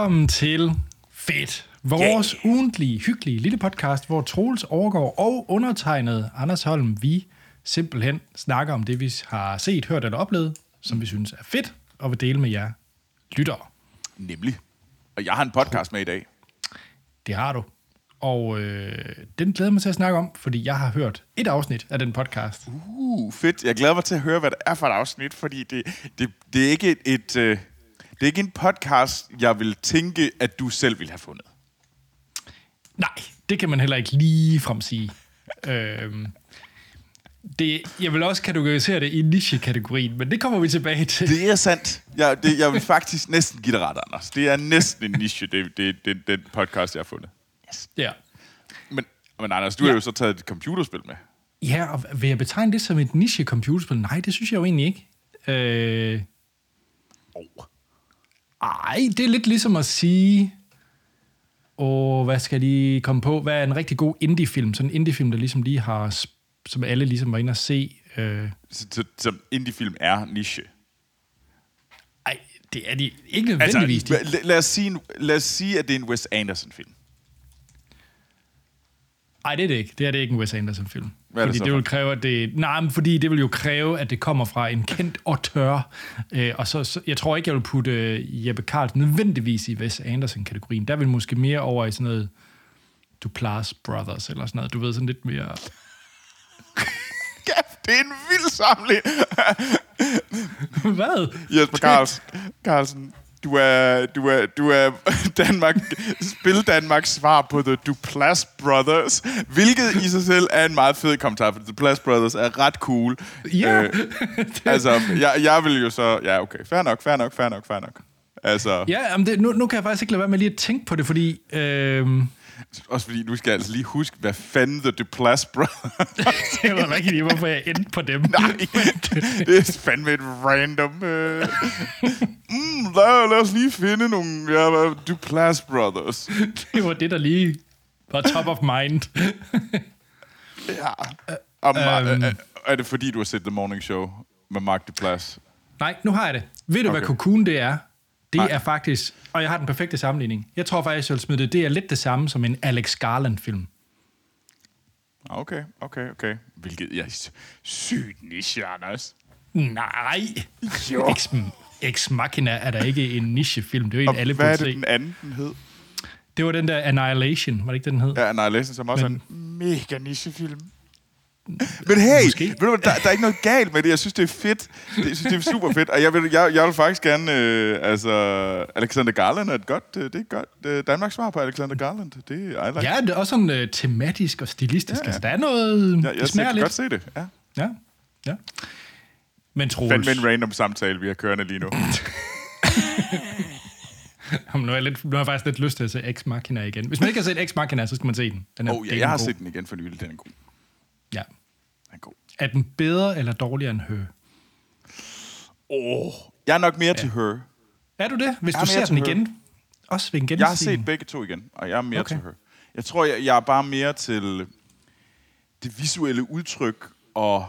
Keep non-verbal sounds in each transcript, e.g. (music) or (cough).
Velkommen til Fedt. Vores yeah. ugentlige, hyggelige lille podcast, hvor Troels overgår og undertegnet Anders Holm, vi simpelthen snakker om det, vi har set, hørt eller oplevet, som vi synes er fedt, og vil dele med jer lyttere. Nemlig. Og jeg har en podcast med i dag. Det har du. Og øh, den glæder mig til at snakke om, fordi jeg har hørt et afsnit af den podcast. Uh, fedt. Jeg glæder mig til at høre, hvad det er for et afsnit, fordi det, det, det er ikke et, et øh, det er ikke en podcast, jeg vil tænke, at du selv ville have fundet. Nej, det kan man heller ikke lige frem sige. øhm, det, jeg vil også kategorisere det i niche-kategorien, men det kommer vi tilbage til. Det er sandt. Jeg, det, jeg vil faktisk næsten give dig ret, Anders. Det er næsten en niche, det, det, det, den podcast, jeg har fundet. Yes. Ja. Men, men Anders, du ja. har jo så taget et computerspil med. Ja, og vil jeg betegne det som et niche-computerspil? Nej, det synes jeg jo egentlig ikke. Øh... Oh. Ej, det er lidt ligesom at sige... Og hvad skal de komme på? Hvad er en rigtig god indie-film? Sådan en indie-film, der ligesom lige har... Som alle ligesom var inde og se. Øh... Så, så indie-film er niche? Ej, det er de ikke nødvendigvis. Altså, lad, os sige, lad os sige, at det er en Wes Anderson-film. Nej, det er det ikke. Det er det ikke en Wes Anderson-film. Hvad fordi det, det vil kræve, at det... Nej, men fordi det vil jo kræve, at det kommer fra en kendt auteur. Øh, og så, så, jeg tror ikke, jeg vil putte uh, Jeppe Carlsen nødvendigvis i Wes Anderson-kategorien. Der vil måske mere over i sådan noget Duplass Brothers eller sådan noget. Du ved, sådan lidt mere... (laughs) ja, det er en vild samling. Hvad? Jesper Carlsen. Carlsen du er, du er, du er (laughs) Danmark, spil Danmarks svar på The Duplass Brothers, hvilket i sig selv er en meget fed kommentar, for The Duplass Brothers er ret cool. Ja. Øh, (laughs) altså, jeg, jeg vil jo så... Ja, okay. Fair nok, fair nok, fair nok, fair nok. Altså... Ja, men det, nu, nu kan jeg faktisk ikke lade være med lige at tænke på det, fordi... Øh, også fordi, nu skal jeg altså lige huske, hvad fanden The Duplass Brothers... (laughs) jeg ved ikke lige, hvorfor jeg endte på dem. Nej, (laughs) det er fandme et random... Uh... mm, lad, lad os lige finde nogle ja, Duplass Brothers. (laughs) det var det, der lige var top of mind. ja. Um, um, er, er det fordi, du har set The Morning Show med Mark Duplass? Nej, nu har jeg det. Ved du, okay. hvad Cocoon det er? Det Nej. er faktisk, og jeg har den perfekte sammenligning. Jeg tror faktisk, jeg vil smide det. Det er lidt det samme som en Alex Garland-film. Okay, okay, okay. Hvilket jeg er sygt niche, Anders. Nej. Jo. Ex, Ex Machina er der ikke en niche-film. Det er jo en, alle hvad er det, den anden den hed? Det var den der Annihilation, var det ikke den hed? Ja, Annihilation, som også Men, er en mega niche-film. Men hey, Måske. ved du, der, der er ikke noget galt med det. Jeg synes, det er fedt. Det, jeg synes, det er super fedt. Og jeg vil, jeg, jeg vil faktisk gerne... Øh, altså, Alexander Garland er et godt... Øh, det er godt. Øh, Danmarks svar på Alexander Garland. Det, I like. Ja, det er også sådan øh, tematisk og stilistisk. Ja, ja. Altså, der er noget... Ja, jeg, jeg kan lidt. godt se det. Ja. Ja, ja. Men Troels... Fandme en random samtale, vi har kørende lige nu. (laughs) Jamen, nu, er jeg lidt, nu har jeg faktisk lidt lyst til at se X Machina igen. Hvis man ikke har set X Machina, så skal man se den. den er, oh, ja, jeg har god. set den igen for nylig. Den er god. Ja. Den er god. Er den bedre eller dårligere end Her? Åh, oh, jeg er nok mere ja. til Her. Er du det? Hvis du ser den igen? Her. Også ved en Jeg har set begge to igen, og jeg er mere okay. til Her. Jeg tror, jeg, jeg er bare mere til det visuelle udtryk og,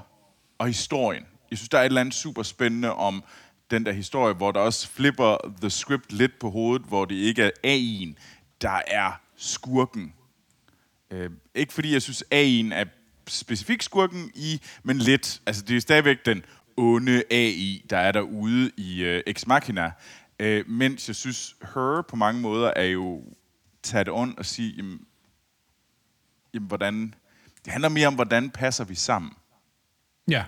og historien. Jeg synes, der er et eller andet super spændende om den der historie, hvor der også flipper the script lidt på hovedet, hvor det ikke er AI'en, der er skurken. Øh, ikke fordi jeg synes, AI'en er specifikt skurken i, men lidt. Altså, det er stadigvæk den onde AI, der er derude i øh, Ex Machina. Øh, mens jeg synes, Her på mange måder er jo taget on og sige, jamen, jamen, hvordan... Det handler mere om, hvordan passer vi sammen. Ja.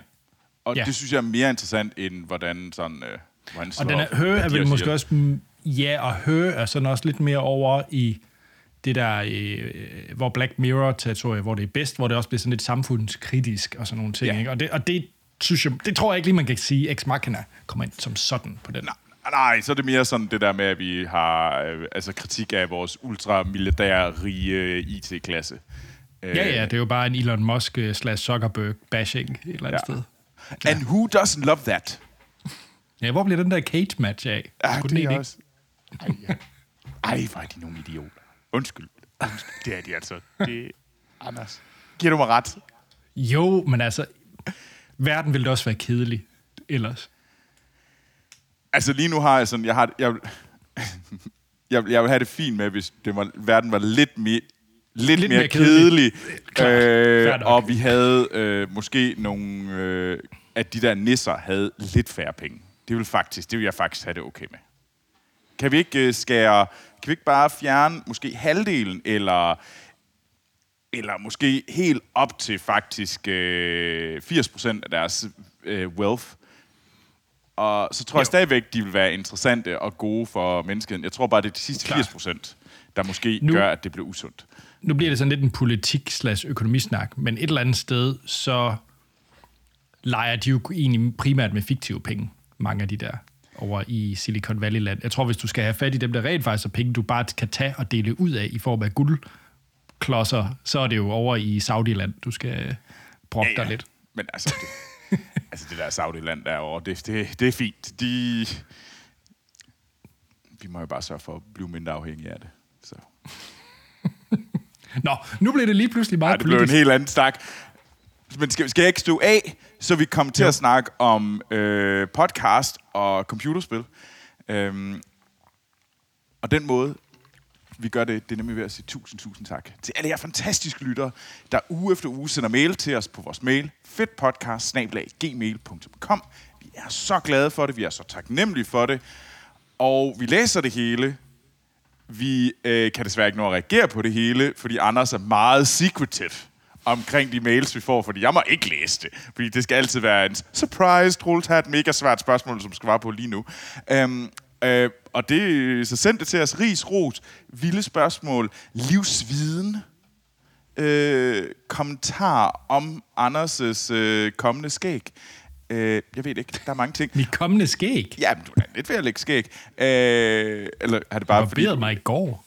Og ja. det synes jeg er mere interessant, end hvordan sådan... Øh, hvordan og den er, Her er vel måske også... Ja, og Her er sådan også lidt mere over i det der, øh, hvor Black Mirror-territoriet, hvor det er bedst, hvor det også bliver sådan lidt samfundskritisk og sådan nogle ting. Ja. Ikke? Og, det, og det, synes jeg, det tror jeg ikke lige, man kan sige, Ex Machina kommer ind som sådan på den. Nej, nej, så er det mere sådan det der med, at vi har øh, altså kritik af vores ultramilitære rige IT-klasse. Ja, ja, det er jo bare en Elon Musk øh, slash Zuckerberg bashing et eller andet ja. sted. Ja. And who doesn't love that? Ja, hvor bliver den der cage-match af? Ja, det er også... Ej, ja. Ej, hvor er de nogle idioter. Undskyld. Undskyld. Det er de altså. Det... (laughs) Anders, giver du mig ret? Jo, men altså, verden ville også være kedelig ellers. Altså lige nu har jeg sådan, jeg har, jeg, (laughs) jeg, jeg vil have det fint med, hvis det var, verden var lidt, mere, lidt, Lidt mere, mere kedelig. kedelig. (laughs) Øh, og vi havde øh, måske nogle... Øh, at de der nisser havde lidt færre penge. Det vil, faktisk, det vil jeg faktisk have det okay med. Kan vi ikke øh, skære... Kan vi ikke bare fjerne måske halvdelen, eller eller måske helt op til faktisk øh, 80% af deres øh, wealth. Og så tror jeg Jo. stadigvæk, de vil være interessante og gode for menneskeheden. Jeg tror bare, det er de sidste Klart. 80%, der måske nu. gør, at det bliver usundt. nu bliver det sådan lidt en politik slash økonomisnak, men et eller andet sted, så leger de jo egentlig primært med fiktive penge, mange af de der over i Silicon Valley-land. Jeg tror, hvis du skal have fat i dem, der rent faktisk er penge, du bare kan tage og dele ud af i form af guldklodser, så er det jo over i Saudi-land, du skal brokke ja, ja. dig lidt. Men altså, det, (laughs) altså det der Saudi-land derovre, det, det, det er fint. De, vi må jo bare sørge for at blive mindre afhængige af det. Så. (laughs) Nå, nu bliver det lige pludselig meget Ej, det blev en politisk. helt anden stak. Men skal, skal jeg ikke stå af, så vi kommer til Jo. at snakke om øh, podcast og computerspil. Øhm, og den måde, vi gør det, det er nemlig ved at sige tusind, tusind tak til alle jer fantastiske lyttere, der uge efter uge sender mail til os på vores mail, fedtpodcast-gmail.com. Vi er så glade for det, vi er så taknemmelige for det, og vi læser det hele, vi øh, kan desværre ikke nå at reagere på det hele, fordi Anders er meget secretive omkring de mails, vi får, fordi jeg må ikke læse det. Fordi det skal altid være en surprise, Troels har et mega svært spørgsmål, som skal svare på lige nu. Um, øh, og det, så send det til os. Ris, ros, vilde spørgsmål, livsviden, øh, kommentar om Anders' øh, kommende skæg. Øh, jeg ved ikke, der er mange ting. Mit kommende skæg. Ja, men du er lidt ved at lægge skæg. Øh, eller er det bare Jeg barberede mig i går.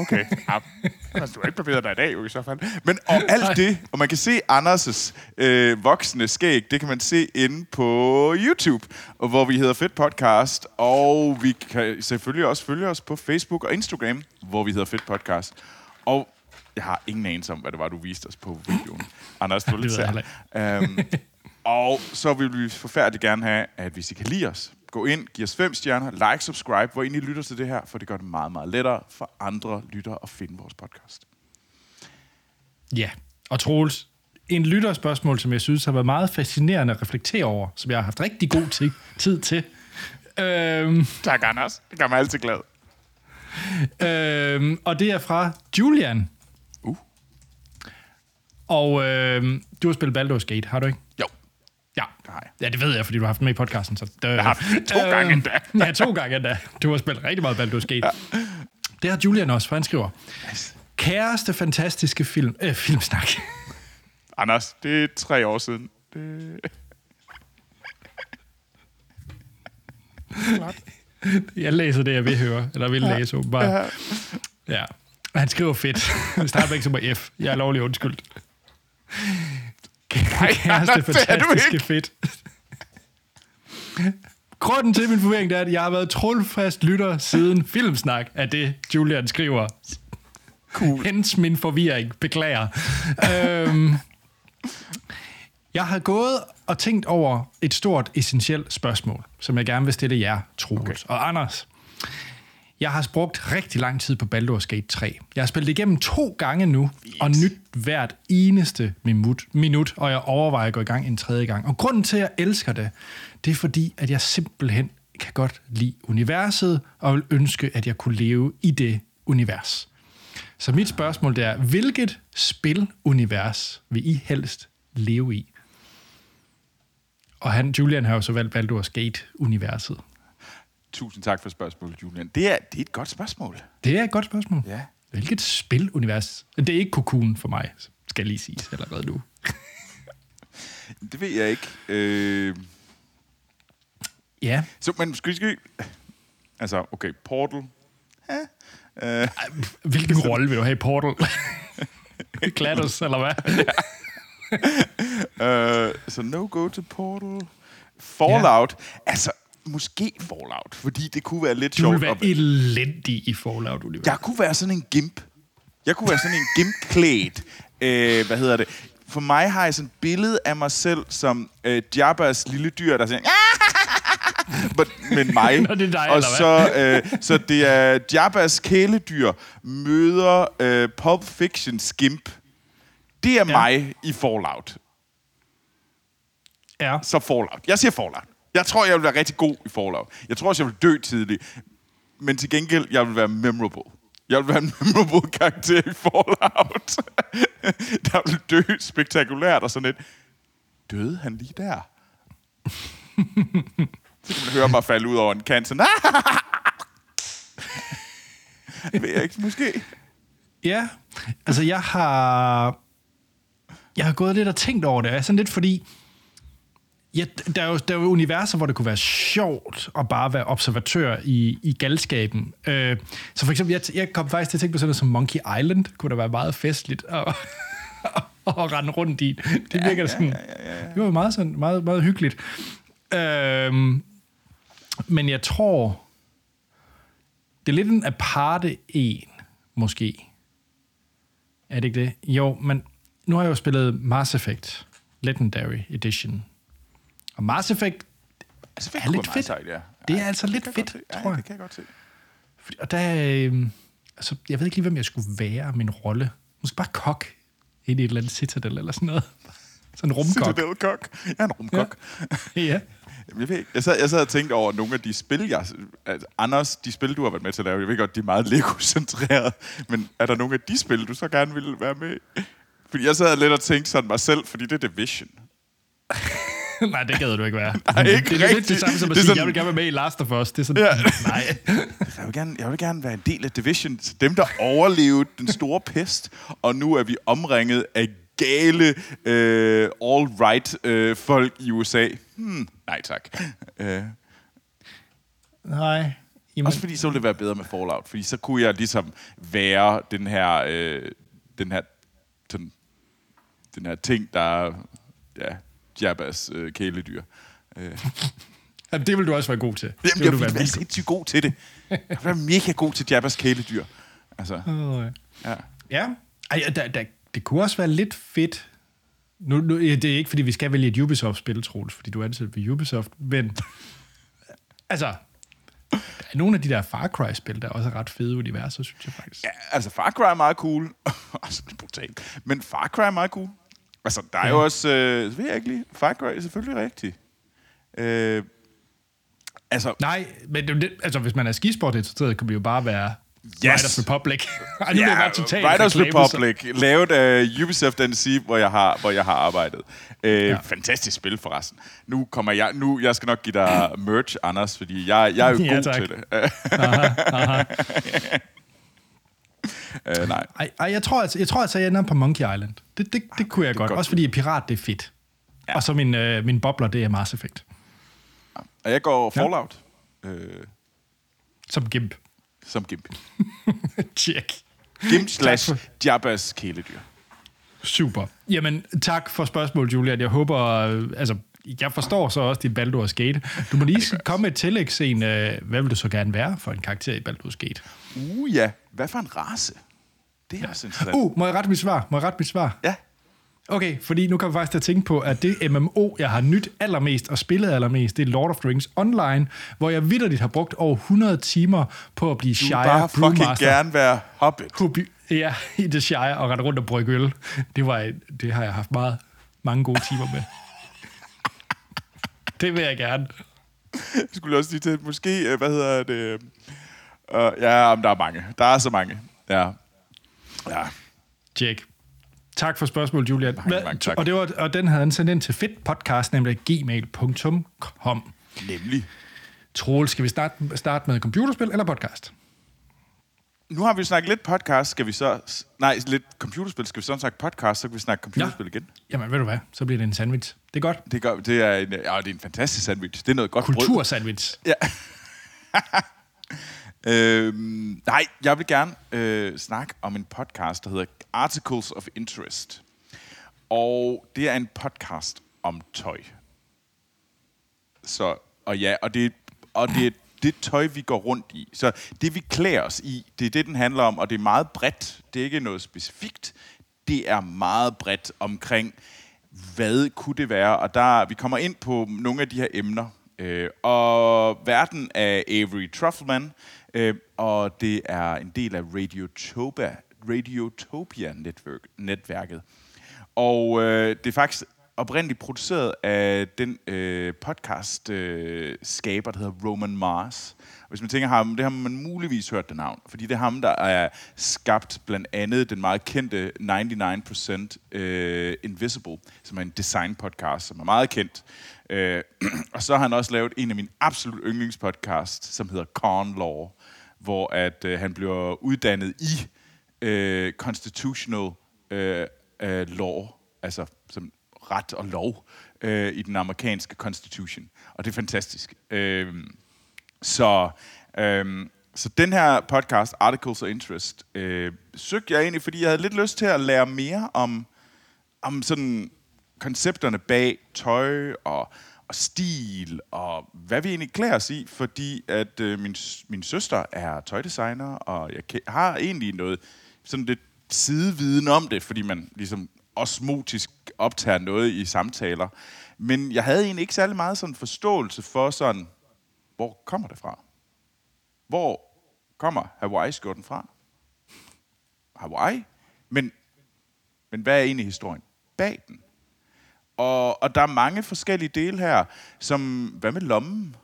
Okay. Ja, (laughs) altså, du har ikke barberet dig i dag, jo, i så fald. Men og alt det, og man kan se Anders' øh, voksne skæg, det kan man se inde på YouTube, hvor vi hedder Fedt Podcast, og vi kan selvfølgelig også følge os på Facebook og Instagram, hvor vi hedder Fedt Podcast. Og jeg har ingen anelse om, hvad det var, du viste os på videoen. Anders, du er lidt sær. Øhm, og så vil vi forfærdeligt gerne have, at hvis I kan lide os, gå ind, giv os fem stjerner, like, subscribe, hvor I lytter til det her, for det gør det meget, meget lettere for andre lyttere at finde vores podcast. Ja, og Troels, en lytterspørgsmål, som jeg synes har været meget fascinerende at reflektere over, som jeg har haft rigtig god ti- tid til. Øhm, Tak, Anders. Det gør mig altid glad. øhm, og det er fra Julian. Uh. Og øhm, du har spillet Baldur's Gate, har du ikke? Ja. Jeg. Ja, det ved jeg, fordi du har haft den med i podcasten. Så det, Jeg har haft to gange endda. (laughs) ja, to gange endda. Du har spillet rigtig meget Baldur's Gate. Ja. Det har Julian også, for han skriver. Nice. Kæreste fantastiske film, øh, filmsnak. (laughs) Anders, det er tre år siden. Det... (laughs) Jeg læser det, jeg vil høre, eller vil læse åbenbart. Ja. ja. Han skriver fedt. Det starter begge som på F. Jeg er lovlig undskyldt. (laughs) Kæreste (laughs) er fantastiske fedt. Grunden til min forvirring, er, at jeg har været trulfast lytter siden Filmsnak af det, Julian skriver. Cool. Hens min forvirring. Beklager. øhm, jeg har gået og tænkt over et stort, essentielt spørgsmål, som jeg gerne vil stille jer, Troels okay. og Anders. Jeg har brugt rigtig lang tid på Baldur's Gate 3. Jeg har spillet igennem to gange nu, og nyt hvert eneste minut, minut, og jeg overvejer at gå i gang en tredje gang. Og grunden til, at jeg elsker det, det er fordi, at jeg simpelthen kan godt lide universet, og vil ønske, at jeg kunne leve i det univers. Så mit spørgsmål det er, hvilket spilunivers vil I helst leve i? Og han, Julian har jo så valgt Baldur's Gate-universet. Tusind tak for spørgsmålet, Julian. Det er, det er et godt spørgsmål. Det er et godt spørgsmål. Ja. Hvilket spilunivers? Det er ikke Cocoon for mig, skal jeg lige sige allerede nu. (laughs) Det ved jeg ikke. Øh, Ja. så, men skal vi skal... Altså, okay, Portal. Ja. Øh, Hvilken rolle vil du have i Portal? (laughs) GLaDOS, eller hvad? (laughs) Øh, så no go to Portal. Fallout. Ja. Altså, måske Fallout, fordi det kunne være lidt Du sjovt. være at- elendig i Fallout-universet. Jeg kunne være sådan en gimp. Jeg kunne være sådan en gimp-klædt. Øh, hvad hedder det? For mig har jeg sådan et billede af mig selv som øh, Jabba's lille dyr, der siger... men, men mig. Nå, det er dig, og så, øh, så det er Jabbas kæledyr møder øh, Pulp Fiction Skimp. Det er ja. mig i Fallout. Ja. Så Fallout. Jeg siger Fallout. Jeg tror, jeg vil være rigtig god i Fallout. Jeg tror også, jeg vil dø tidligt. Men til gengæld, jeg vil være memorable. Jeg vil være en memorable karakter i Fallout. (laughs) der vil dø spektakulært og sådan lidt. Døde han lige der? Så kan man høre mig falde ud over en kant. Sådan, ah! ved jeg ikke, måske. Ja, altså jeg har... Jeg har gået lidt og tænkt over det. Jeg er sådan lidt fordi... Ja, der, er jo, der er jo universer, hvor det kunne være sjovt at bare være observatør i, i galskaben. Øh, så for eksempel, jeg, jeg kom faktisk til at tænke på sådan noget som Monkey Island. Kunne da være meget festligt at, (laughs) at rende rundt i. Det virker ja, sådan... Ja, ja, ja, ja. Det var meget, sådan, meget, meget hyggeligt. Øh, men jeg tror... Det er lidt en aparte en, måske. Er det ikke det? Jo, men nu har jeg jo spillet Mass Effect Legendary Edition. Og Mass Effect Altså, fedt er lidt fedt. Sejt, ja. Det er Ja, altså det lidt fedt, se. tror Ja, jeg. det kan jeg godt se. Og der, øh, altså, jeg ved ikke lige, hvem jeg skulle være min rolle. Måske bare kok ind i et eller andet citadel eller sådan noget. (laughs) Sådan en rumkok. Citadel-kok. Jeg er en rumkok. Ja. (laughs) ja. Jamen, Jeg, ved, ikke. jeg, sad, jeg sad og tænkte over nogle af de spil, jeg... Altså, Anders, de spil, du har været med til at lave, jeg ved godt, de er meget Lego-centreret, men er der nogle af de spil, du så gerne ville være med? Fordi jeg sad lidt og tænkte sådan mig selv, fordi det er Division. (laughs) Nej, det gad du ikke være. (laughs) Nej, ikke det er lidt rigtigt. det samme som at sige, sådan- jeg vil gerne være med i Last of Us. Det er sådan, Ja. (laughs) nej. Jeg vil, gerne, jeg vil gerne være en del af Division. Dem, der overlevede den store pest, og nu er vi omringet af gale øh, all-right øh, folk i USA. Hmm, nej tak. Øh, Nej. Jamen, Også fordi så ville det være bedre med Fallout, fordi så kunne jeg ligesom være den her, øh, den her, sådan, den her ting, der er, ja, Jabbas øh, kæledyr. Øh. (laughs) Jamen, det vil du også være god til. Jamen, det jeg vil du vil være sindssygt god til det. Jeg vil være (laughs) mega god til Jabbas kæledyr. Altså, Åh, ja. ja. Ja, Ej, der, der, det kunne også være lidt fedt. Nu, nu, det er ikke, fordi vi skal vælge et Ubisoft-spil, Troels, fordi du er ansat ved Ubisoft, men (laughs) altså, der er nogle af de der Far Cry-spil, der også er ret fede universer, synes jeg faktisk. ja, altså Far Cry er meget cool. altså, er brutalt. Men Far Cry er meget cool. Altså, der er jo Ja. også, øh, ved jeg ikke lige, Far Cry er selvfølgelig rigtigt. Øh, altså, Nej, men det, altså, hvis man er skisport interesseret, kan vi jo bare være Yes. Riders Republic. (laughs) Ej, nu jeg bare totalt Riders reklame, så- Republic, lavet af Ubisoft NC, hvor jeg har, hvor jeg har arbejdet. Øh, Ja. ja. Fantastisk spil forresten. Nu kommer jeg, nu, jeg skal nok give dig merch, Anders, fordi jeg, jeg er jo (laughs) Ja, god tak. til det. (laughs) uh, (laughs) nej. Ej, ej, jeg tror altså, jeg, tror altså, jeg ender på Monkey Island. Det, det, det kunne jeg godt. godt. Også fordi pirat, det er fedt. Ja. Og så min, øh, min bobler, det er Mass Effect. Og jeg går Fallout øh, Som gimp. som gimp. (laughs) Check. Gimp slash Jabbas kæledyr. Super. Jamen, tak for spørgsmålet, Julian. Jeg håber, øh, altså, jeg forstår så også dit Baldur's Gate. Du må lige (laughs) komme med et tillægsscene. øh, Hvad vil du så gerne være for en karakter i Baldur's Gate? Uh ja, hvad for en race? Det er også interessant. Uh, må jeg rette mit svar? Må jeg rette mit svar? Ja. Okay, fordi nu kan jeg faktisk til at tænke på, at det MMO, jeg har nyt allermest og spillet allermest, det er Lord of the Rings Online, hvor jeg vidderligt har brugt over 100 timer på at blive Du Shire bare fucking Brewmaster. gerne være Hobbit. Hobi- Ja, i The Shire og rette rundt og brygge øl. Det, var, et- det har jeg haft meget, mange gode timer med. Det vil jeg gerne. Jeg skulle også lige til, måske, øh, hvad hedder det? Uh, ja, men der er mange. Der er så mange. Ja. Ja. Tjek. Tak for spørgsmålet, Julian. Mange, mange tak. Og, det var, og den havde han sendt ind til fedtpodcast, nemlig gmail.com. Nemlig. Troel, skal vi starte, starte med computerspil eller podcast? Nu har vi snakket lidt podcast, skal vi så... Nej, lidt computerspil. Skal vi så snakke podcast, så kan vi snakke computerspil igen. Jamen, ved du hvad? Så bliver det en sandwich. Det er godt. Det, gør, det, er en, ja, det er en fantastisk sandwich. Det er noget godt brød. Kultursandwich. Ja. (laughs) øhm, nej, jeg vil gerne øh, snakke om en podcast, der hedder Articles of Interest. Og det er en podcast om tøj. Så, og ja, og det, og det er det tøj, vi går rundt i. Så det, vi klæder os i, det er det, den handler om, og det er meget bredt. Det er ikke noget specifikt. Det er meget bredt omkring, hvad kunne det være? Og der, vi kommer ind på nogle af de her emner, Øh, og verden af Avery Truffleman, øh, og det er en del af Radiotopia, Radiotopia-netværket. Og øh, det er faktisk oprindeligt produceret af den øh, podcast-skaber, øh, der hedder Roman Mars. Og hvis man tænker ham, det har man muligvis hørt det navn, fordi det er ham, der er skabt blandt andet den meget kendte 99% øh, Invisible, som er en design-podcast, som er meget kendt. Øh, (clears throat) og så har han også lavet en af mine absolut yndlingspodcasts, som hedder Corn Law, hvor at øh, han bliver uddannet i øh, constitutional øh, øh, law, altså som ret og lov øh, i den amerikanske constitution. Og det er fantastisk. Øh, så, øh, så den her podcast, Articles of Interest, øh, søgte jeg egentlig, fordi jeg havde lidt lyst til at lære mere om, om sådan koncepterne bag tøj og, og stil, og hvad vi egentlig klæder os i, fordi at øh, min, min søster er tøjdesigner, og jeg har egentlig noget sådan lidt sideviden om det, fordi man ligesom osmotisk optager noget i samtaler. Men jeg havde egentlig ikke særlig meget sådan forståelse for sådan, hvor kommer det fra? Hvor kommer Hawaii-skjorten fra? Hawaii? Men, men hvad er egentlig historien bag den? Og, og der er mange forskellige dele her, som, hvad med lommen?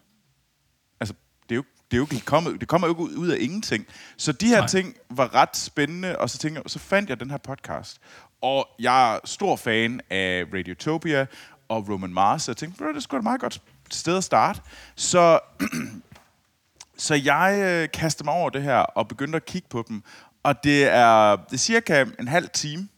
Altså, det er jo, det er jo ikke kommet, det kommer jo ikke ud af ingenting. Så de her Nej. ting var ret spændende, og så, tænkte jeg, så fandt jeg den her podcast. Og jeg er stor fan af Radiotopia og Roman Mars, så jeg tænkte, det er sgu da meget godt sted at starte. Så, (clears throat) så jeg øh, kaster mig over det her og begyndte at kigge på dem. Og det er, det er cirka en halv time.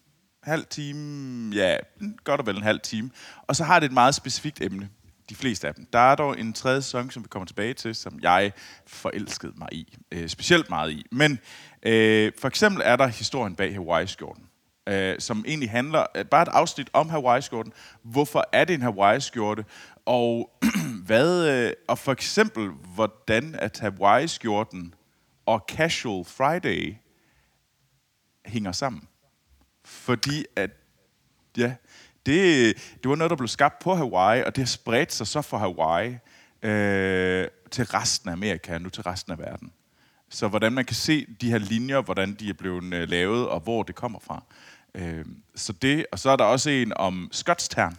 Halv time, ja, godt og vel en halv time. Og så har det et meget specifikt emne de fleste af dem. Der er dog en tredje sæson, som vi kommer tilbage til, som jeg forelskede mig i. Øh, specielt meget i. Men øh, for eksempel er der historien bag Hawaii-skjorten øh, som egentlig handler, øh, bare et afsnit om Hawaii-skjorten. Hvorfor er det en Hawaii-skjorte? Og, (clears throat) hvad, øh, og for eksempel, hvordan at Hawaii-skjorten og Casual Friday hænger sammen. Fordi at, ja, det, det var noget, der blev skabt på Hawaii, og det har spredt sig så fra Hawaii øh, til resten af Amerika, nu til resten af verden. Så hvordan man kan se de her linjer, hvordan de er blevet øh, lavet, og hvor det kommer fra. Øh, så det, og så er der også en om skotstern.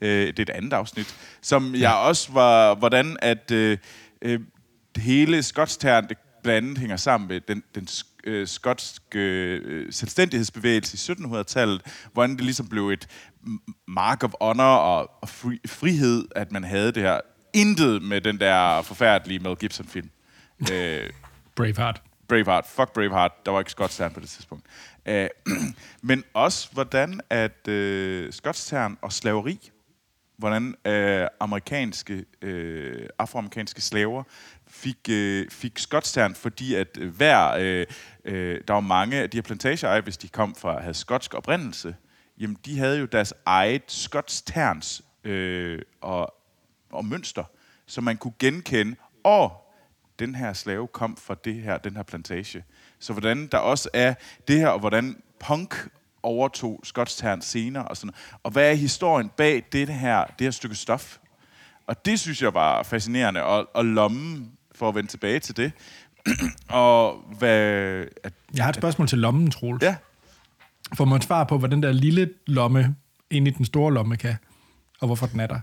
Øh, det er et andet afsnit, som jeg også var, hvordan at øh, øh, hele skotstern, det blandt andet hænger sammen med den, den øh, skotske øh, selvstændighedsbevægelse i 1700-tallet, hvordan det ligesom blev et mark of honor og, og fri, frihed, at man havde det her. Intet med den der forfærdelige Mel Gibson-film. (laughs) øh, Braveheart. Braveheart. Fuck Braveheart. Der var ikke skotstern på det tidspunkt. Uh, (clears throat) men også, hvordan at uh, skotstern og slaveri, hvordan uh, amerikanske, uh, afroamerikanske slaver fik, øh, fik skotstern, fordi at øh, hver, øh, øh, der var mange af de her plantageejere, hvis de kom fra, havde skotsk oprindelse, jamen de havde jo deres eget skotsterns øh, og, og mønster, som man kunne genkende, og den her slave kom fra det her, den her plantage. Så hvordan der også er det her, og hvordan punk overtog skotstern senere, og sådan Og hvad er historien bag det her, det her stykke stof? Og det synes jeg var fascinerende, og, og lommen, for at vende tilbage til det. (clears throat) og hvad... At, jeg har et spørgsmål til lommen, Troels. Ja. Får man svar på, hvad den der lille lomme ind i den store lomme kan, og hvorfor den er der?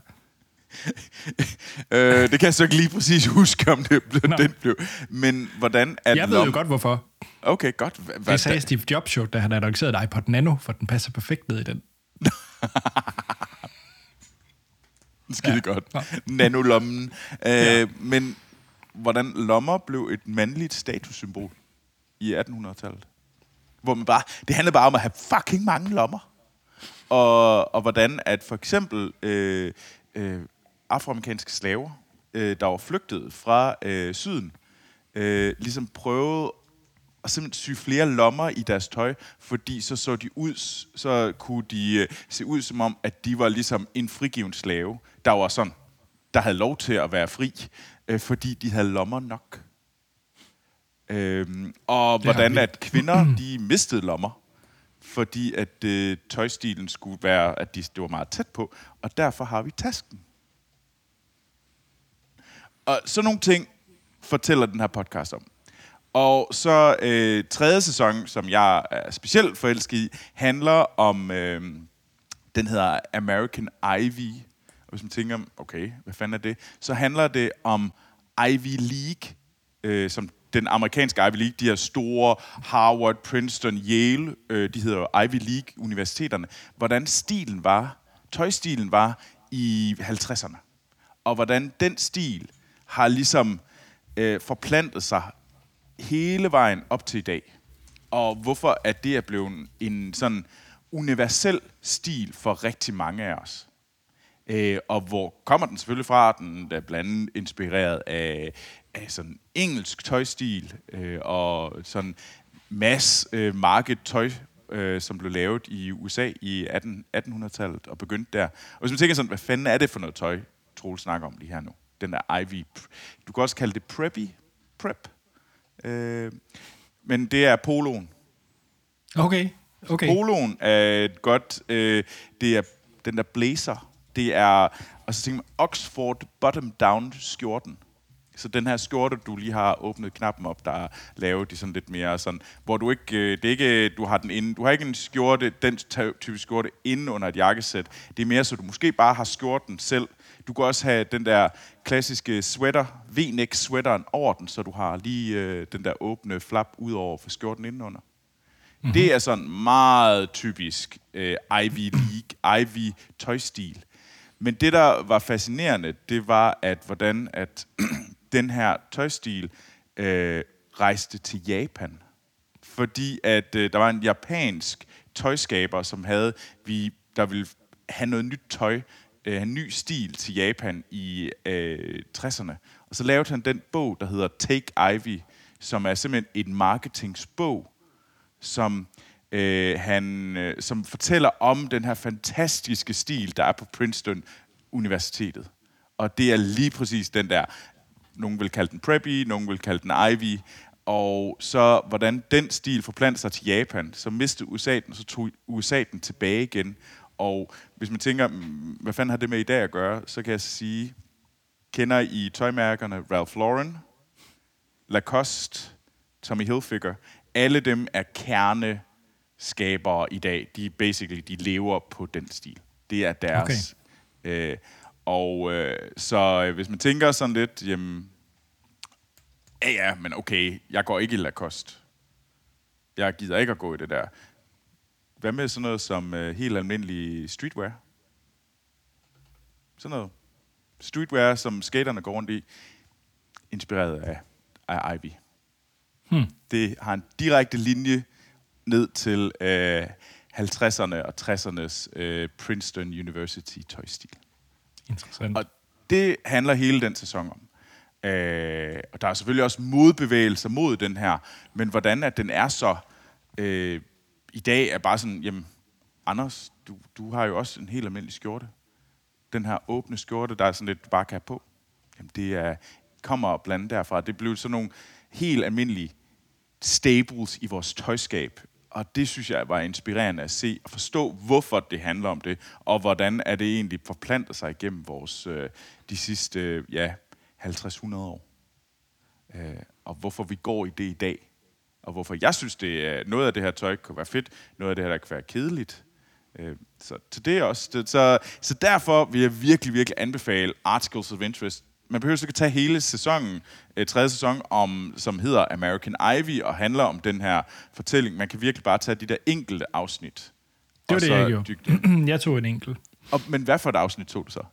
(laughs) øh, det kan jeg så ikke lige præcis (laughs) huske, om det blev, den blev. Men hvordan... At jeg ved lom... jo godt, hvorfor. Okay, godt. Hvad, det sagde da? Steve Jobs jo, da han annoncerede iPod Nano, for den passer perfekt ned i den. (laughs) Skide ja. godt. Ja. Nanolommen. Øh, ja. Men hvordan lommer blev et mandligt statussymbol i 1800-tallet? Hvor man bare... Det handlede bare om at have fucking mange lommer. Og, og hvordan at for eksempel... Øh, øh, afroamerikanske slaver, øh, der var flygtet fra øh, syden, øh, ligesom prøvede at simpelthen sy flere lommer i deres tøj, fordi så så de ud, så kunne de øh, se ud som om, at de var ligesom en frigiven slave, der var sådan, der havde lov til at være fri, øh, fordi de havde lommer nok. Øhm, og det hvordan at kvinder, (clears throat) de mistede lommer, fordi at øh, tøjstilen skulle være, at de, det var meget tæt på, og derfor har vi tasken. Og sådan nogle ting fortæller den her podcast om. Og så øh, tredje sæson, som jeg er specielt forelsket i, handler om, øh, den hedder American Ivy. Og hvis man tænker, okay, hvad fanden er det? Så handler det om Ivy League, øh, som den amerikanske Ivy League, de her store Harvard, Princeton, Yale, øh, de hedder Ivy League-universiteterne, hvordan stilen var, tøjstilen var i 50'erne. Og hvordan den stil har ligesom øh, forplantet sig hele vejen op til i dag. Og hvorfor at det er blevet en sådan universel stil for rigtig mange af os. Øh, og hvor kommer den selvfølgelig fra? Den er blandt andet inspireret af, af sådan engelsk tøjstil øh, og sådan mass øh, market tøj, øh, som blev lavet i USA i 18, 1800-tallet og begyndte der. Og hvis man tænker sådan, hvad fanden er det for noget tøj, Troel snakker om lige her nu? Den der Ivy. Du kan også kalde det preppy. Prep. Øh, men det er poloen. Okay. okay. Poloen er et godt... Øh, det er den der blazer. Det er... Og så tænker man, Oxford bottom-down skjorten. Så den her skjorte, du lige har åbnet knappen op, der er lavet i sådan lidt mere sådan, hvor du ikke, øh, det er ikke, du har den inde, du har ikke en skjorte, den type skjorte inde under et jakkesæt. Det er mere så, du måske bare har skjorten selv. Du kan også have den der klassiske sweater, v-neck sweateren over den, så du har lige øh, den der åbne flap ud over for skjorten indenunder. Mm-hmm. Det er sådan meget typisk øh, Ivy League, Ivy tøjstil. Men det, der var fascinerende, det var, at hvordan at (clears throat) den her tøjstil øh, rejste til Japan. Fordi at øh, der var en japansk tøjskaber, som havde, vi, der ville have noget nyt tøj, øh, en ny stil til Japan i øh, 60'erne. Og så lavede han den bog, der hedder Take Ivy, som er simpelthen en marketingsbog, som øh, han, øh, som fortæller om den her fantastiske stil, der er på Princeton Universitetet. Og det er lige præcis den der nogen vil kalde den preppy, nogen vil kalde den ivy, og så hvordan den stil forplantede sig til Japan, så mistede USA den, så tog USA den tilbage igen. Og hvis man tænker, mm, hvad fanden har det med i dag at gøre, så kan jeg sige, kender I tøjmærkerne Ralph Lauren, Lacoste, Tommy Hilfiger, alle dem er kerne kerneskabere i dag. De basically, de lever på den stil. Det er deres. Okay. Øh, og øh, så øh, hvis man tænker sådan lidt, jamen, ja ja, men okay, jeg går ikke i Lacoste. Jeg gider ikke at gå i det der. Hvad med sådan noget som øh, helt almindelig streetwear? Sådan noget. Streetwear, som skaterne går rundt i, inspireret af, af Ivy. Hmm. Det har en direkte linje ned til øh, 50'erne og 60'ernes øh, Princeton University tøjstil. Interessant. Og det handler hele den sæson om. Øh, og der er selvfølgelig også modbevægelser mod den her, men hvordan at den er så øh, i dag er bare sådan, jamen, Anders, du, du har jo også en helt almindelig skjorte. Den her åbne skjorte, der er sådan lidt, du bare kan have på. Jamen, det er, kommer blandt derfra. Det blev sådan nogle helt almindelige staples i vores tøjskab. Og det synes jeg var inspirerende at se og forstå, hvorfor det handler om det, og hvordan er det egentlig forplanter sig igennem vores øh, de sidste ja, 50-100 år. Øh, og hvorfor vi går i det i dag. Og hvorfor jeg synes, det er noget af det her tøj kan være fedt, noget af det her, der kan være kedeligt. Øh, så til det også. Så, så derfor vil jeg virkelig, virkelig anbefale Articles of Interest man behøver ikke tage hele sæsonen, øh, tredje sæson, om, som hedder American Ivy, og handler om den her fortælling. Man kan virkelig bare tage de der enkelte afsnit. Det var det, jeg gjorde. (clears throat) jeg tog en enkelt. Og, men hvad for et afsnit tog du så?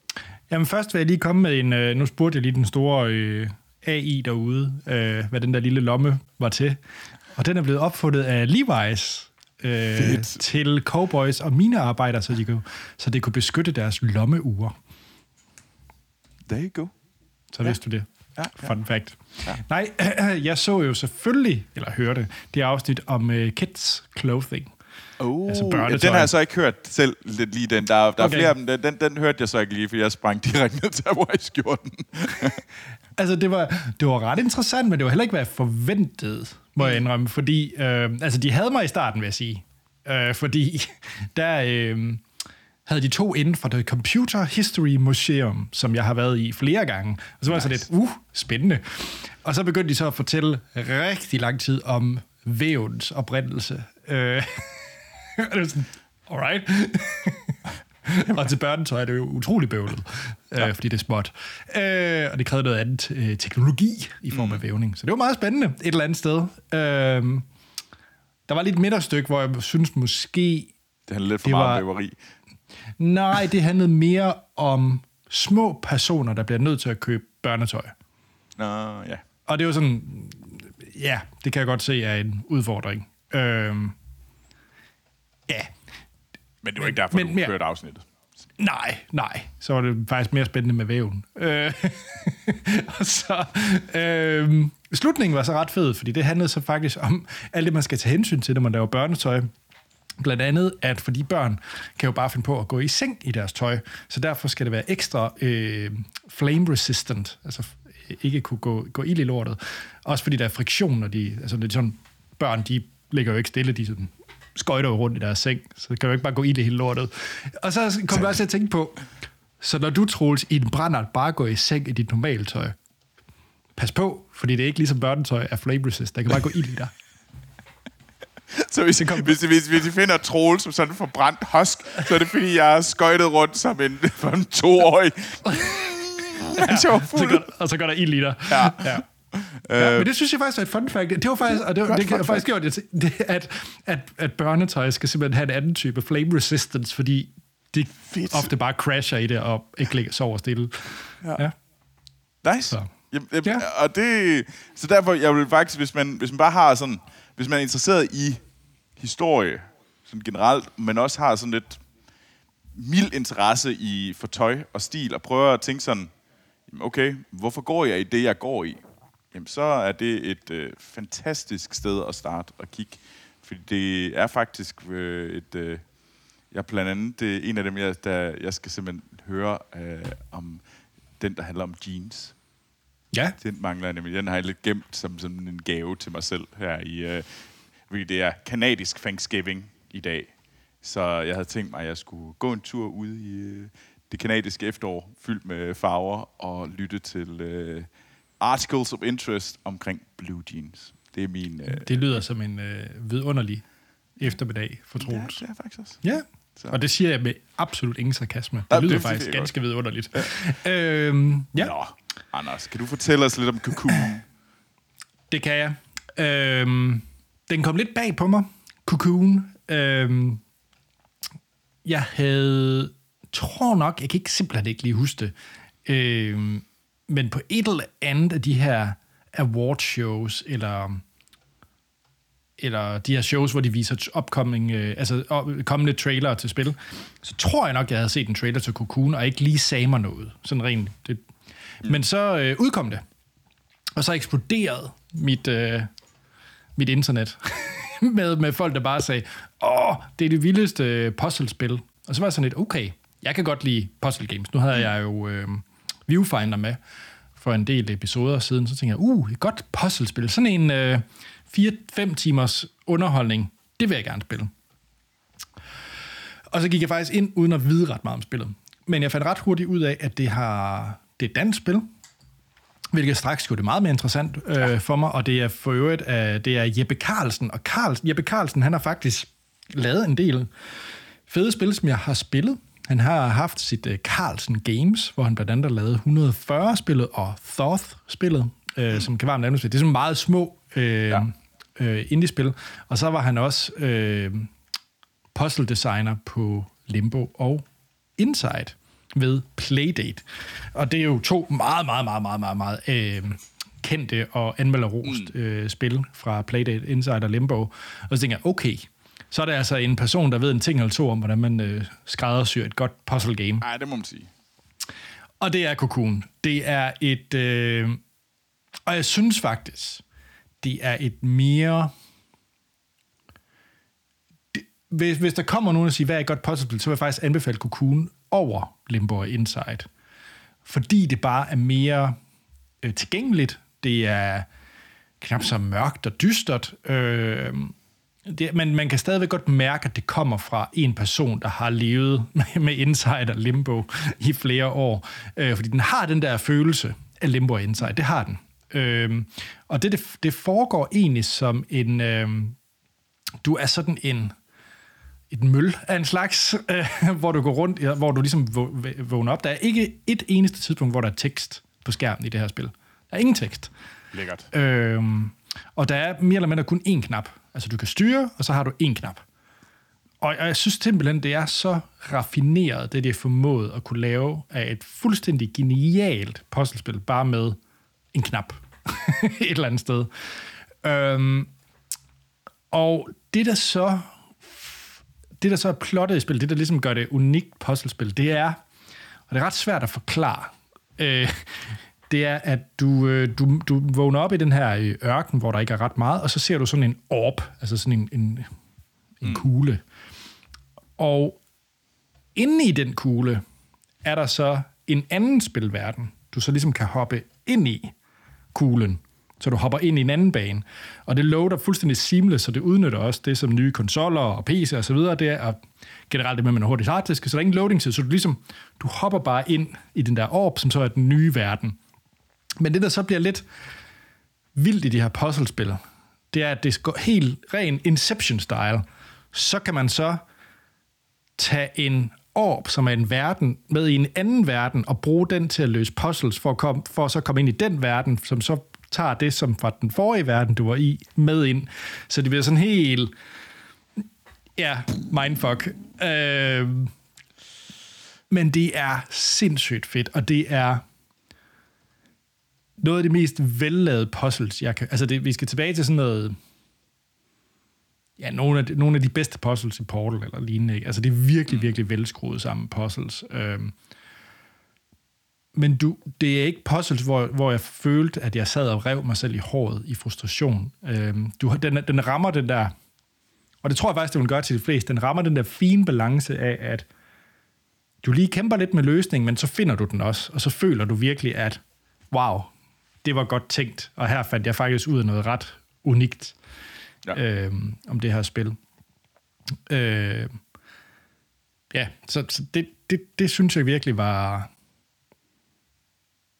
Jamen først vil jeg lige komme med en, øh, nu spurgte jeg lige den store øh, AI derude, øh, hvad den der lille lomme var til. Og den er blevet opfundet af Levi's øh, til cowboys og minearbejdere, så, de kunne, så det kunne beskytte deres lommeure. There you go. Så ja. vidste du det. Ja, ja. Fun fact. Ja. Nej, (clears throat) jeg så jo selvfølgelig, eller hørte, det afsnit om uh, kids clothing. Oh, altså ja, den har jeg så ikke hørt selv lidt lige den. Der, der okay. er flere af dem, den, den, den hørte jeg så ikke lige, for jeg sprang direkte ned til Hawaii-skjorten. (laughs) altså, det var, det var ret interessant, men det var heller ikke, hvad jeg forventede, må jeg indrømme. Fordi, øh, altså, de havde mig i starten, vil jeg sige. Øh, fordi (laughs) der, øh, havde de to inden for The Computer History Museum, som jeg har været i flere gange. Og så var nice. jeg lidt, uh, spændende. Og så begyndte de så at fortælle rigtig lang tid om vævens oprindelse. Øh, (laughs) det var sådan, alright. (laughs) og til børnetøj er det jo utrolig bøvlet, øh, ja. øh, fordi det er småt. Øh, og det krævede noget andet øh, teknologi i form af mm. vævning. Så det var meget spændende et eller andet sted. Øh, der var lidt midterstykke, hvor jeg synes måske... Det handlede lidt for meget var, væveri. Nej, det handlede mere om små personer, der bliver nødt til at købe børnetøj. Nå, ja. Og det var sådan... Ja, det kan jeg godt se er en udfordring. Øhm, ja. Men det var ikke derfor, men, du kørte afsnittet. Nej, nej. Så var det faktisk mere spændende med væven. Øh, (laughs) og så, øh, slutningen var så ret fed, fordi det handlede så faktisk om alt det, man skal tage hensyn til, når man laver børnetøj. Blandt andet, at for de børn kan jo bare finde på at gå i seng i deres tøj, så derfor skal det være ekstra øh, flame resistant, altså ikke kunne gå, gå ild i lortet. Også fordi der er friktion, når de, altså det er sådan, børn, de ligger jo ikke stille, de sådan skøjter rundt i deres seng, så kan du ikke bare gå ild i hele lortet. Og så kom jeg også til at tænke på, så når du, Troels, i en brændert bare går i seng i dit normale tøj, pas på, fordi det er ikke ligesom børnetøj er flame resist. Der kan bare gå ild i dig. (laughs) Så hvis, kom... hvis, hvis, hvis I finder Troels som sådan en forbrændt husk, så er det fordi, jeg har skøjtet rundt som en, (laughs) for en toårig. (laughs) ja, så går, og så går der ild i dig. Ja. ja. Ja, men det synes jeg faktisk er et fun fact. Det var faktisk, og det, det, det, faktisk gjort, det, at, at, at børnetøj skal simpelthen have en anden type flame resistance, fordi de Fedt. ofte bare crasher i det og ikke ligger sover stille. Ja. ja. Nice. Så. Jamen, jamen, ja. Og det, så derfor, jeg vil faktisk, hvis man, hvis man bare har sådan, hvis man er interesseret i historie, sådan generelt, men også har sådan lidt mild interesse i for tøj og stil, og prøver at tænke sådan, okay, hvorfor går jeg i det, jeg går i? Jamen, så er det et øh, fantastisk sted at starte og kigge. Fordi det er faktisk øh, et... Øh, jeg blandt andet det er en af dem, jeg, der, jeg skal simpelthen høre øh, om den, der handler om jeans. Ja. Den mangler jeg nemlig. Den har jeg lidt gemt som, som en gave til mig selv her i... Øh, fordi det er kanadisk Thanksgiving i dag. Så jeg havde tænkt mig, at jeg skulle gå en tur ud i øh, det kanadiske efterår, fyldt med farver, og lytte til øh, articles of interest omkring blue jeans. Det er min... Øh, det lyder som en øh, vidunderlig eftermiddag for Troels. Ja, det er faktisk også. Ja, så. Og det siger jeg med absolut ingen sarkasme. Det ja, lyder det faktisk ganske godt. vidunderligt. Ja. Øhm, ja. Nå, Anders, kan du fortælle os lidt om Cocoon? Det kan jeg. Øhm, den kom lidt bag på mig, Cocoon. Øhm, jeg havde, tror nok, jeg kan ikke simpelthen ikke lige huske det, øhm, men på et eller andet af de her award shows, eller eller de her shows, hvor de viser upcoming, øh, altså kommende trailer til spil, så tror jeg nok, jeg havde set en trailer til Cocoon, og ikke lige sagde mig noget. Sådan rent. Det. Mm. Men så øh, udkom det. Og så eksploderede mit, øh, mit internet (laughs) med, med folk, der bare sagde, åh, det er det vildeste øh, puzzlespil. Og så var jeg sådan lidt, okay, jeg kan godt lide puzzle games. Nu havde mm. jeg jo øh, Viewfinder med for en del episoder siden, så tænkte jeg, uh, et godt puzzlespil. Sådan en... Øh, 4-5 timers underholdning, det vil jeg gerne spille. Og så gik jeg faktisk ind, uden at vide ret meget om spillet. Men jeg fandt ret hurtigt ud af, at det, har, det er et dansk spil, hvilket straks gjorde det meget mere interessant øh, for mig, og det er for øvrigt, uh, det er Jeppe Carlsen, og Carlsen, Jeppe Carlsen, han har faktisk lavet en del fede spil, som jeg har spillet. Han har haft sit uh, Carlsen Games, hvor han blandt andet har lavet 140-spillet og Thoth-spillet, uh, mm. som kan være en Det er sådan meget små øh, ja. øh, indie-spil. Og så var han også øh, puzzle designer på Limbo og Inside ved Playdate. Og det er jo to meget, meget, meget, meget, meget, meget øh, kendte og anmelderost mm. øh, spil fra Playdate, Inside og Limbo. Og så tænker jeg, okay, så er det altså en person, der ved en ting eller to om, hvordan man øh, skræddersyr et godt puzzle game. Nej, det må man sige. Og det er Cocoon. Det er et... Øh, og jeg synes faktisk, det er et mere... Det, hvis, hvis der kommer nogen og siger, hvad er et godt puzzlespil, så vil jeg faktisk anbefale Cocoon over Limbo Insight. Inside. Fordi det bare er mere øh, tilgængeligt. Det er knap så mørkt og dystert. Øh, det, men man kan stadigvæk godt mærke, at det kommer fra en person, der har levet med, med Inside og Limbo i flere år. Øh, fordi den har den der følelse af Limbo og Inside. Det har den. Øh, og det, det, det foregår egentlig som en... Øh, du er sådan en et møl af en slags, øh, hvor du går rundt, ja, hvor du ligesom vågner op. Der er ikke et eneste tidspunkt, hvor der er tekst på skærmen i det her spil. Der er ingen tekst. Lækkert. Øhm, og der er mere eller mindre kun én knap. Altså du kan styre, og så har du én knap. Og jeg synes simpelthen, det er så raffineret, det de har formået at kunne lave af et fuldstændig genialt puzzlespil, bare med en knap (laughs) et eller andet sted. Øhm, og det, der så det, der så er plottet i spil, det, der ligesom gør det unikt puzzlespil, det er, og det er ret svært at forklare, øh, det er, at du, øh, du, du vågner op i den her øh, ørken, hvor der ikke er ret meget, og så ser du sådan en orb, altså sådan en, en, en mm. kugle. Og inde i den kugle er der så en anden spilverden, du så ligesom kan hoppe ind i kuglen så du hopper ind i en anden bane. Og det loader fuldstændig seamless, så det udnytter også det, som nye konsoller og PC og så videre, det er generelt det med, at man har hurtigt harddisk, så der er ingen loading tid, så du ligesom, du hopper bare ind i den der orb, som så er den nye verden. Men det, der så bliver lidt vildt i de her puzzlespil, det er, at det går helt ren Inception-style. Så kan man så tage en orb, som er en verden, med i en anden verden, og bruge den til at løse puzzles, for at, komme, for at så komme ind i den verden, som så tager det, som fra den forrige verden, du var i, med ind. Så det bliver sådan helt... Ja, mindfuck. Øh, men det er sindssygt fedt, og det er noget af det mest vellavede puzzles, jeg kan... Altså, det, vi skal tilbage til sådan noget... Ja, nogle af, de, nogle af de bedste puzzles i Portal eller lignende. Ikke? Altså, det er virkelig, virkelig velskruet sammen puzzles. Øh, men du, det er ikke puzzles, hvor, hvor jeg følte, at jeg sad og rev mig selv i håret i frustration. Øhm, du, den, den rammer den der, og det tror jeg faktisk, det vil gøre til de fleste, den rammer den der fine balance af, at du lige kæmper lidt med løsningen, men så finder du den også, og så føler du virkelig, at wow, det var godt tænkt, og her fandt jeg faktisk ud af noget ret unikt ja. øhm, om det her spil. Øh, ja, så, så det, det, det synes jeg virkelig var,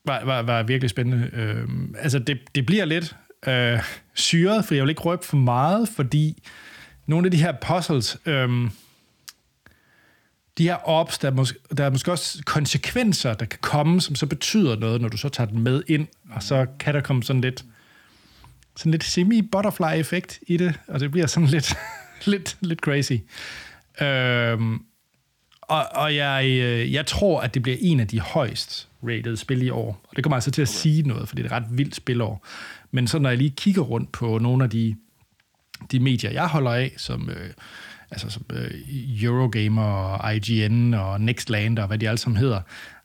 var, var, var virkelig spændende. Øh, altså, det, det bliver lidt øh, syret, for jeg vil ikke røbe for meget, fordi nogle af de her puzzles, øh, de her ops, der er, måske, der er måske også konsekvenser, der kan komme, som så betyder noget, når du så tager den med ind, og så kan der komme sådan lidt sådan lidt semi-butterfly-effekt i det, og det bliver sådan lidt, (laughs) lidt, lidt crazy. Øh, og, og jeg, øh, jeg tror, at det bliver en af de højst rated spil i år. Og det kommer altså til at okay. sige noget, fordi det er et ret vildt spilår. Men så når jeg lige kigger rundt på nogle af de, de medier, jeg holder af, som, øh, altså, som øh, Eurogamer og IGN og Nextlander og hvad de alle sammen hedder,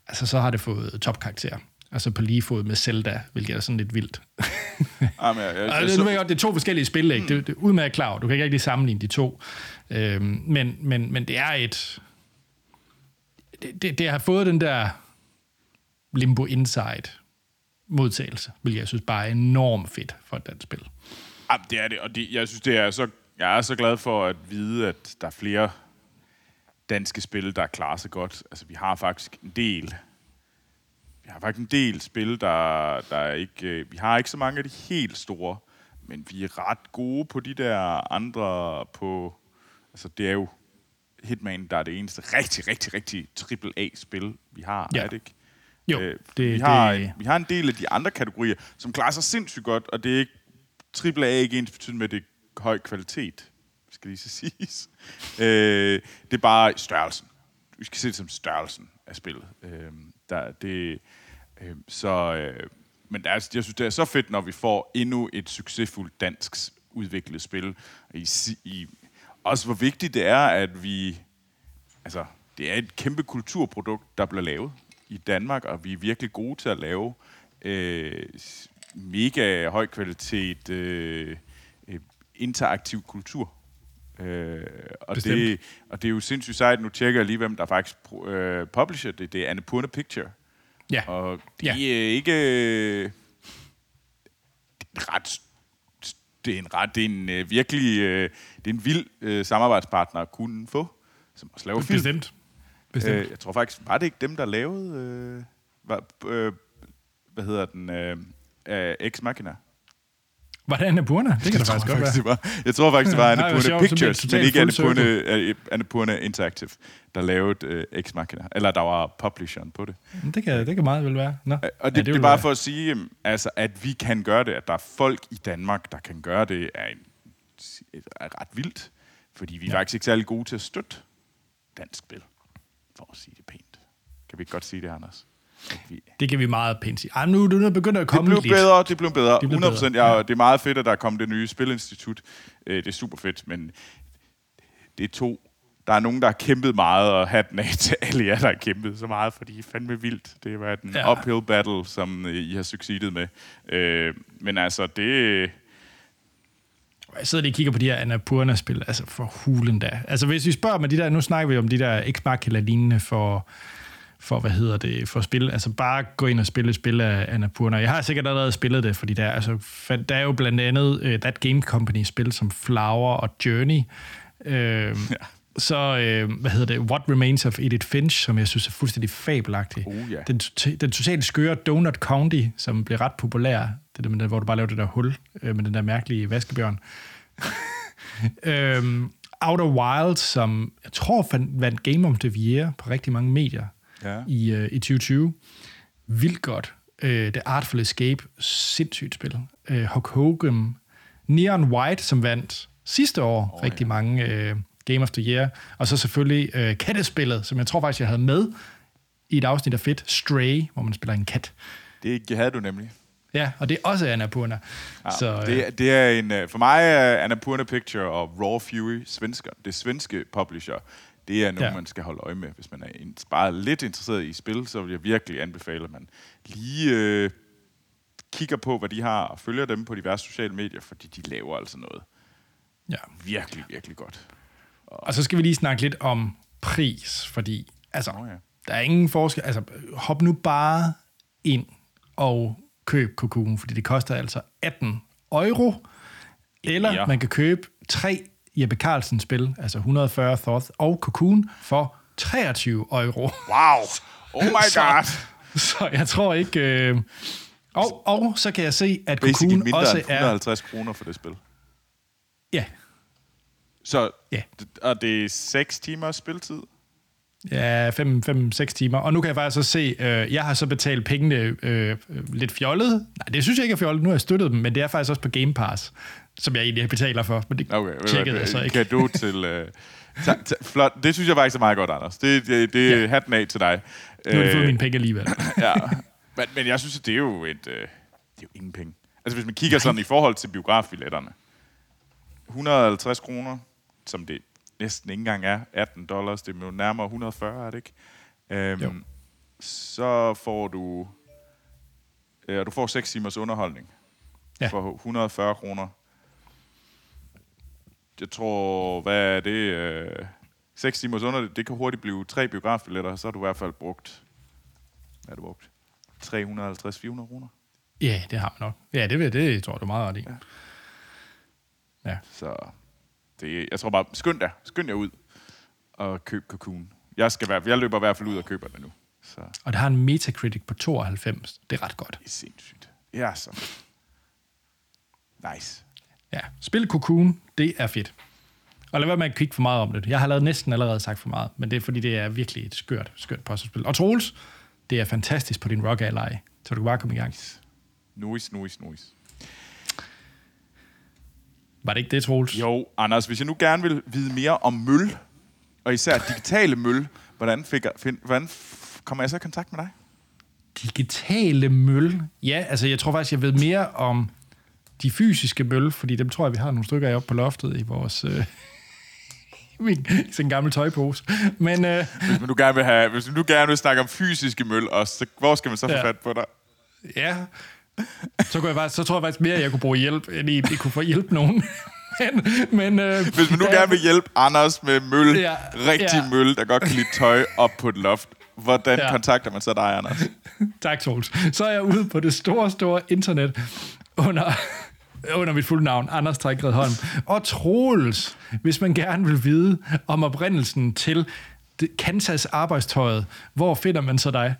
altså, så har det fået topkarakter. Altså på lige fod med Zelda, hvilket er sådan lidt vildt. (laughs) Jamen, jeg, jeg, jeg, jeg, nu ved jeg godt, det er to forskellige spil, ikke? Det, det er udmærket klar Du kan ikke rigtig sammenligne de to. Øhm, men, men, men det er et det, det, det har fået den der Limbo Inside modtagelse, hvilket jeg synes bare er enormt fedt for et dansk spil. Ja, det er det, og det, jeg synes, det er så, jeg er så glad for at vide, at der er flere danske spil, der klarer sig godt. Altså, vi har faktisk en del vi har faktisk en del spil, der, der er ikke... Øh, vi har ikke så mange af de helt store, men vi er ret gode på de der andre på... Altså, det er jo Hitman, der er det eneste rigtig, rigtig, rigtig triple A-spil, vi har, ja. er det ikke? Jo, øh, det, vi, har, det... vi har en del af de andre kategorier, som klarer sig sindssygt godt, og det er ikke triple A ikke ens betydende med, at det er høj kvalitet, skal lige så siges. (laughs) øh, det er bare størrelsen. Vi skal se det som størrelsen af spillet. Øh, der, det, øh, så, øh, men er, jeg synes, det er så fedt, når vi får endnu et succesfuldt dansk udviklet spil. I, i også hvor vigtigt det er, at vi... Altså, det er et kæmpe kulturprodukt, der bliver lavet i Danmark, og vi er virkelig gode til at lave øh, mega høj kvalitet øh, øh interaktiv kultur. Øh, og, det, og det er jo sindssygt sejt. Nu tjekker jeg lige, hvem der faktisk øh, publisher det. Det er Annapurna Picture. Ja. Og det ja. er ikke... Øh, det er ret det er en ret, det er en øh, virkelig, øh, det er en vild øh, samarbejdspartner at kunne få, som også laver film. Bestemt. Bestemt. Øh, jeg tror faktisk, var det ikke dem, der lavede, øh, var, øh, hvad hedder den, øh, øh, Ex Machina? Var det Annapurna? Det kan (laughs) det faktisk godt være. Det var, jeg tror faktisk, det var bliver det Pictures, men ikke full Annapurna, øh, Annapurna Interactive, der lavede øh, Ex Machina. Eller der var publisheren på det. Det kan, det kan meget vel være. Nå. Og det, Ja, det, det er bare være. for at sige, øhm, altså, at vi kan gøre det, at der er folk i Danmark, der kan gøre det, er, en, er ret vildt. Fordi vi er Ja. faktisk ikke særlig gode til at støtte dansk spil, for at sige det pænt. Kan vi ikke godt sige det, Anders? Vi, Det kan vi meget pænt sige. Ej, nu, nu begynder at det komme blev lidt. bedre, det blev bedre. Det blev 100 procent. bedre, Ja. Det er meget fedt, at der er kommet det nye Spilinstitut. Øh, Det er super fedt, men det er to. Der er nogen, der har kæmpet meget, og hatten af til alle jer, der har kæmpet så meget, fordi I er fandme vildt. Det har været en Ja. uphill battle, som øh, I har succeedet med. Øh, Men altså, det... Jeg sidder lige og kigger på de her Annapurna-spil, altså for hulen da. Altså hvis vi spørger med de der, nu snakker vi om de der x eller lignende for, for, hvad hedder det, for spil. Altså bare gå ind og spille et spil af Annapurna. Jeg har sikkert allerede spillet det, fordi der, er, altså, der er jo blandt andet uh, That Game Company-spil som Flower og Journey. Uh, ja. Så, uh, hvad hedder det, What Remains of Edith Finch, som jeg synes er fuldstændig fabelagtig. Oh, ja. Den, den totalt skøre Donut County, som blev ret populær, det der, med, den, hvor du bare laver det der hul øh, med den der mærkelige vaskebjørn. (laughs) øhm, Outer Wilds, som jeg tror fandt, vandt Game of the Year på rigtig mange medier Ja. i, øh, i 2020. Vildt godt. Øh, The Artful Escape, sindssygt spil. Øh, Hulk Hogan, Neon White, som vandt sidste år oh, rigtig ja. mange øh, Game of the Year. Og så selvfølgelig øh, kattespillet, som jeg tror faktisk, jeg havde med i et afsnit af Fedt, Stray, hvor man spiller en kat. Det havde du nemlig. Ja, og det er også Annapurna. Ja, så, øh, det, det er en, øh, for mig er Annapurna Picture og Raw Fury svensker. Det svenske publisher, det er noget, Ja. ja. man skal holde øje med. Hvis man er in- bare lidt interesseret i spil, så vil jeg virkelig anbefale, at man lige øh, kigger på, hvad de har, og følger dem på diverse sociale medier, fordi de laver altså noget ja. virkelig, virkelig godt. Og så skal vi lige snakke lidt om pris, fordi altså, Nå ja. der er ingen forskel. Altså, hop nu bare ind og køb Cocoon, fordi det koster altså 18 euro. Eller ja. Man kan købe tre Jeppe Carlsen spil, altså 140 Thoth og Cocoon, for 23 euro. Wow! (laughs) Oh my Så- god! Så jeg tror ikke... Øh... Og, og så kan jeg se, at Basically Cocoon mindre også er... 150 kroner for det spil. Ja, Så, Ja. og det er 6 timers spiltid? Ja, 5-6 timer. Og nu kan jeg faktisk så se, øh, jeg har så betalt pengene øh, lidt fjollet. Nej, det synes jeg ikke er fjollet. Nu har jeg støttet dem, men det er faktisk også på Game Pass, som jeg egentlig betaler for. Men det Okay, du tjekkede jeg så ikke. Kado til... Øh, (laughs) ta, ta, flot. Det synes jeg faktisk er meget godt, Anders. Det, det, det er Ja. hatten af til dig. Nu har de fået Øh, mine penge alligevel. (clears throat) ja. men, men jeg synes, at det er jo et... Øh, det er jo ingen penge. Altså, hvis man kigger sådan i forhold til biografbilletterne. 150 kroner, som det næsten ikke engang er, 18 dollars, det er jo nærmere 140, er det ikke? Øhm, Jo. så får du... Øh, du får 6 timers underholdning Ja. for 140 kroner. Jeg tror, hvad er det? Øh, 6 timers under, det kan hurtigt blive tre biografbilletter, så har du i hvert fald brugt... Hvad har du brugt? 350-400 kroner. Ja, det har man nok. Ja, det, vil- det tror jeg, du er meget ret i. Ja. Så det, jeg tror bare, skynd jer, skynd jer ud og køb Cocoon. Jeg, skal være, jeg løber i hvert fald ud og køber den nu. Så det Og det har en Metacritic på 92. Det er ret godt. er sindssygt. Ja, så. Nice. Ja, spil Cocoon, det er fedt. Og lad være med at kigge for meget om det. Jeg har lavet næsten allerede sagt for meget, men det er fordi, det er virkelig et skørt, skørt puzzlespil. Og Troels, det er fantastisk på din Rock Ally, så du kan bare komme i gang. Noise, noise, noise. Var det ikke det, Troels? Jo, Anders, hvis jeg nu gerne vil vide mere om møl, og især digitale møl, hvordan, fik jeg, find, hvordan kommer jeg så i kontakt med dig? Digitale møl. Ja, altså jeg tror faktisk, jeg ved mere om de fysiske møl, fordi dem tror jeg, vi har nogle stykker af oppe på loftet i vores... Øh, (laughs) min, en gammel tøjpose. Men øh, Hvis man nu gerne vil, have, hvis nu gerne vil snakke om fysiske møl også, så hvor skal man så få Ja. fat på dig? ja, så, kunne jeg faktisk, så tror jeg faktisk mere, at jeg kunne bruge hjælp, end I, I kunne få hjælp nogen. (laughs) men, men, øh, Hvis man nu gerne vil hjælpe Anders med møl, Ja, rigtig ja. møl, der godt kan lide tøj op på et loft, hvordan Ja. kontakter man så dig, Anders? (laughs) Tak, Troels. Så er jeg ude på det store, store internet under (laughs) under mit fulde navn, Anders Trækred Holm. Og Troels, hvis man gerne vil vide om oprindelsen til Kansas arbejdstøjet. Hvor finder man så dig?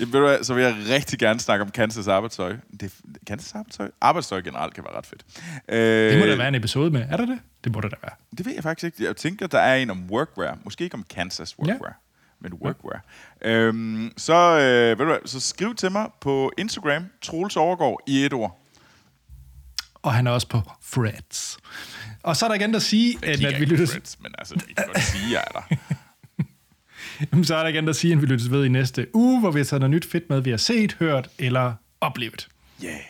Ja, ved du hvad, så vil jeg rigtig gerne snakke om Kansas arbejdstøj. Det, Kansas arbejdstøj? Arbejdstøj generelt kan være ret fedt. Øh, Det må der være en episode med. Er der det? Det må der da være. Det ved jeg faktisk ikke. Jeg tænker, der er en om workwear. Måske ikke om Kansas workwear, ja. men workwear. Ja. Øhm, så, øh, ved du hvad, så skriv til mig på Instagram, Troels Overgaard i et ord. Og han er også på Freds. Og så er der igen at sige, at, at vi lyttes, Friends, men altså, vi kan godt sige, jeg er der. (laughs) Jamen, så er der igen at sige, at vi lyttes ved i næste uge, hvor vi har taget noget nyt fedt med, vi har set, hørt eller oplevet. Yeah.